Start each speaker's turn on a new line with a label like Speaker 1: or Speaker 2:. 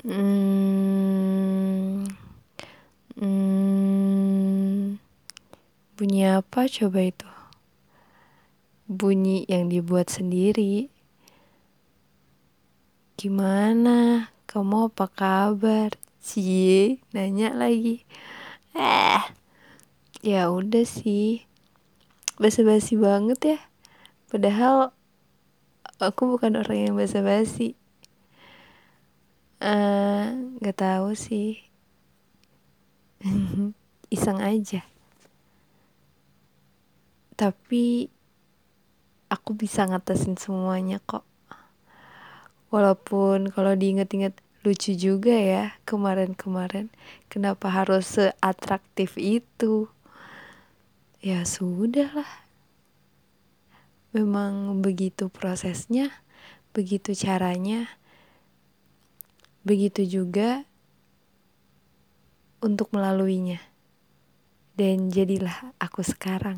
Speaker 1: Hmm, hmm, bunyi apa coba itu? Bunyi yang dibuat sendiri. Gimana? Kamu apa kabar? Cie, nanya lagi. Eh, ya udah sih. Basa-basi banget ya. Padahal aku bukan orang yang basa-basi. Eh, nggak tahu sih. Iseng aja. Tapi aku bisa ngatasin semuanya kok. Walaupun kalau diinget-inget lucu juga ya kemarin-kemarin. Kenapa harus seatraktif itu? Ya sudah lah. Memang begitu prosesnya, begitu caranya. Begitu juga untuk melaluinya. Dan jadilah aku sekarang.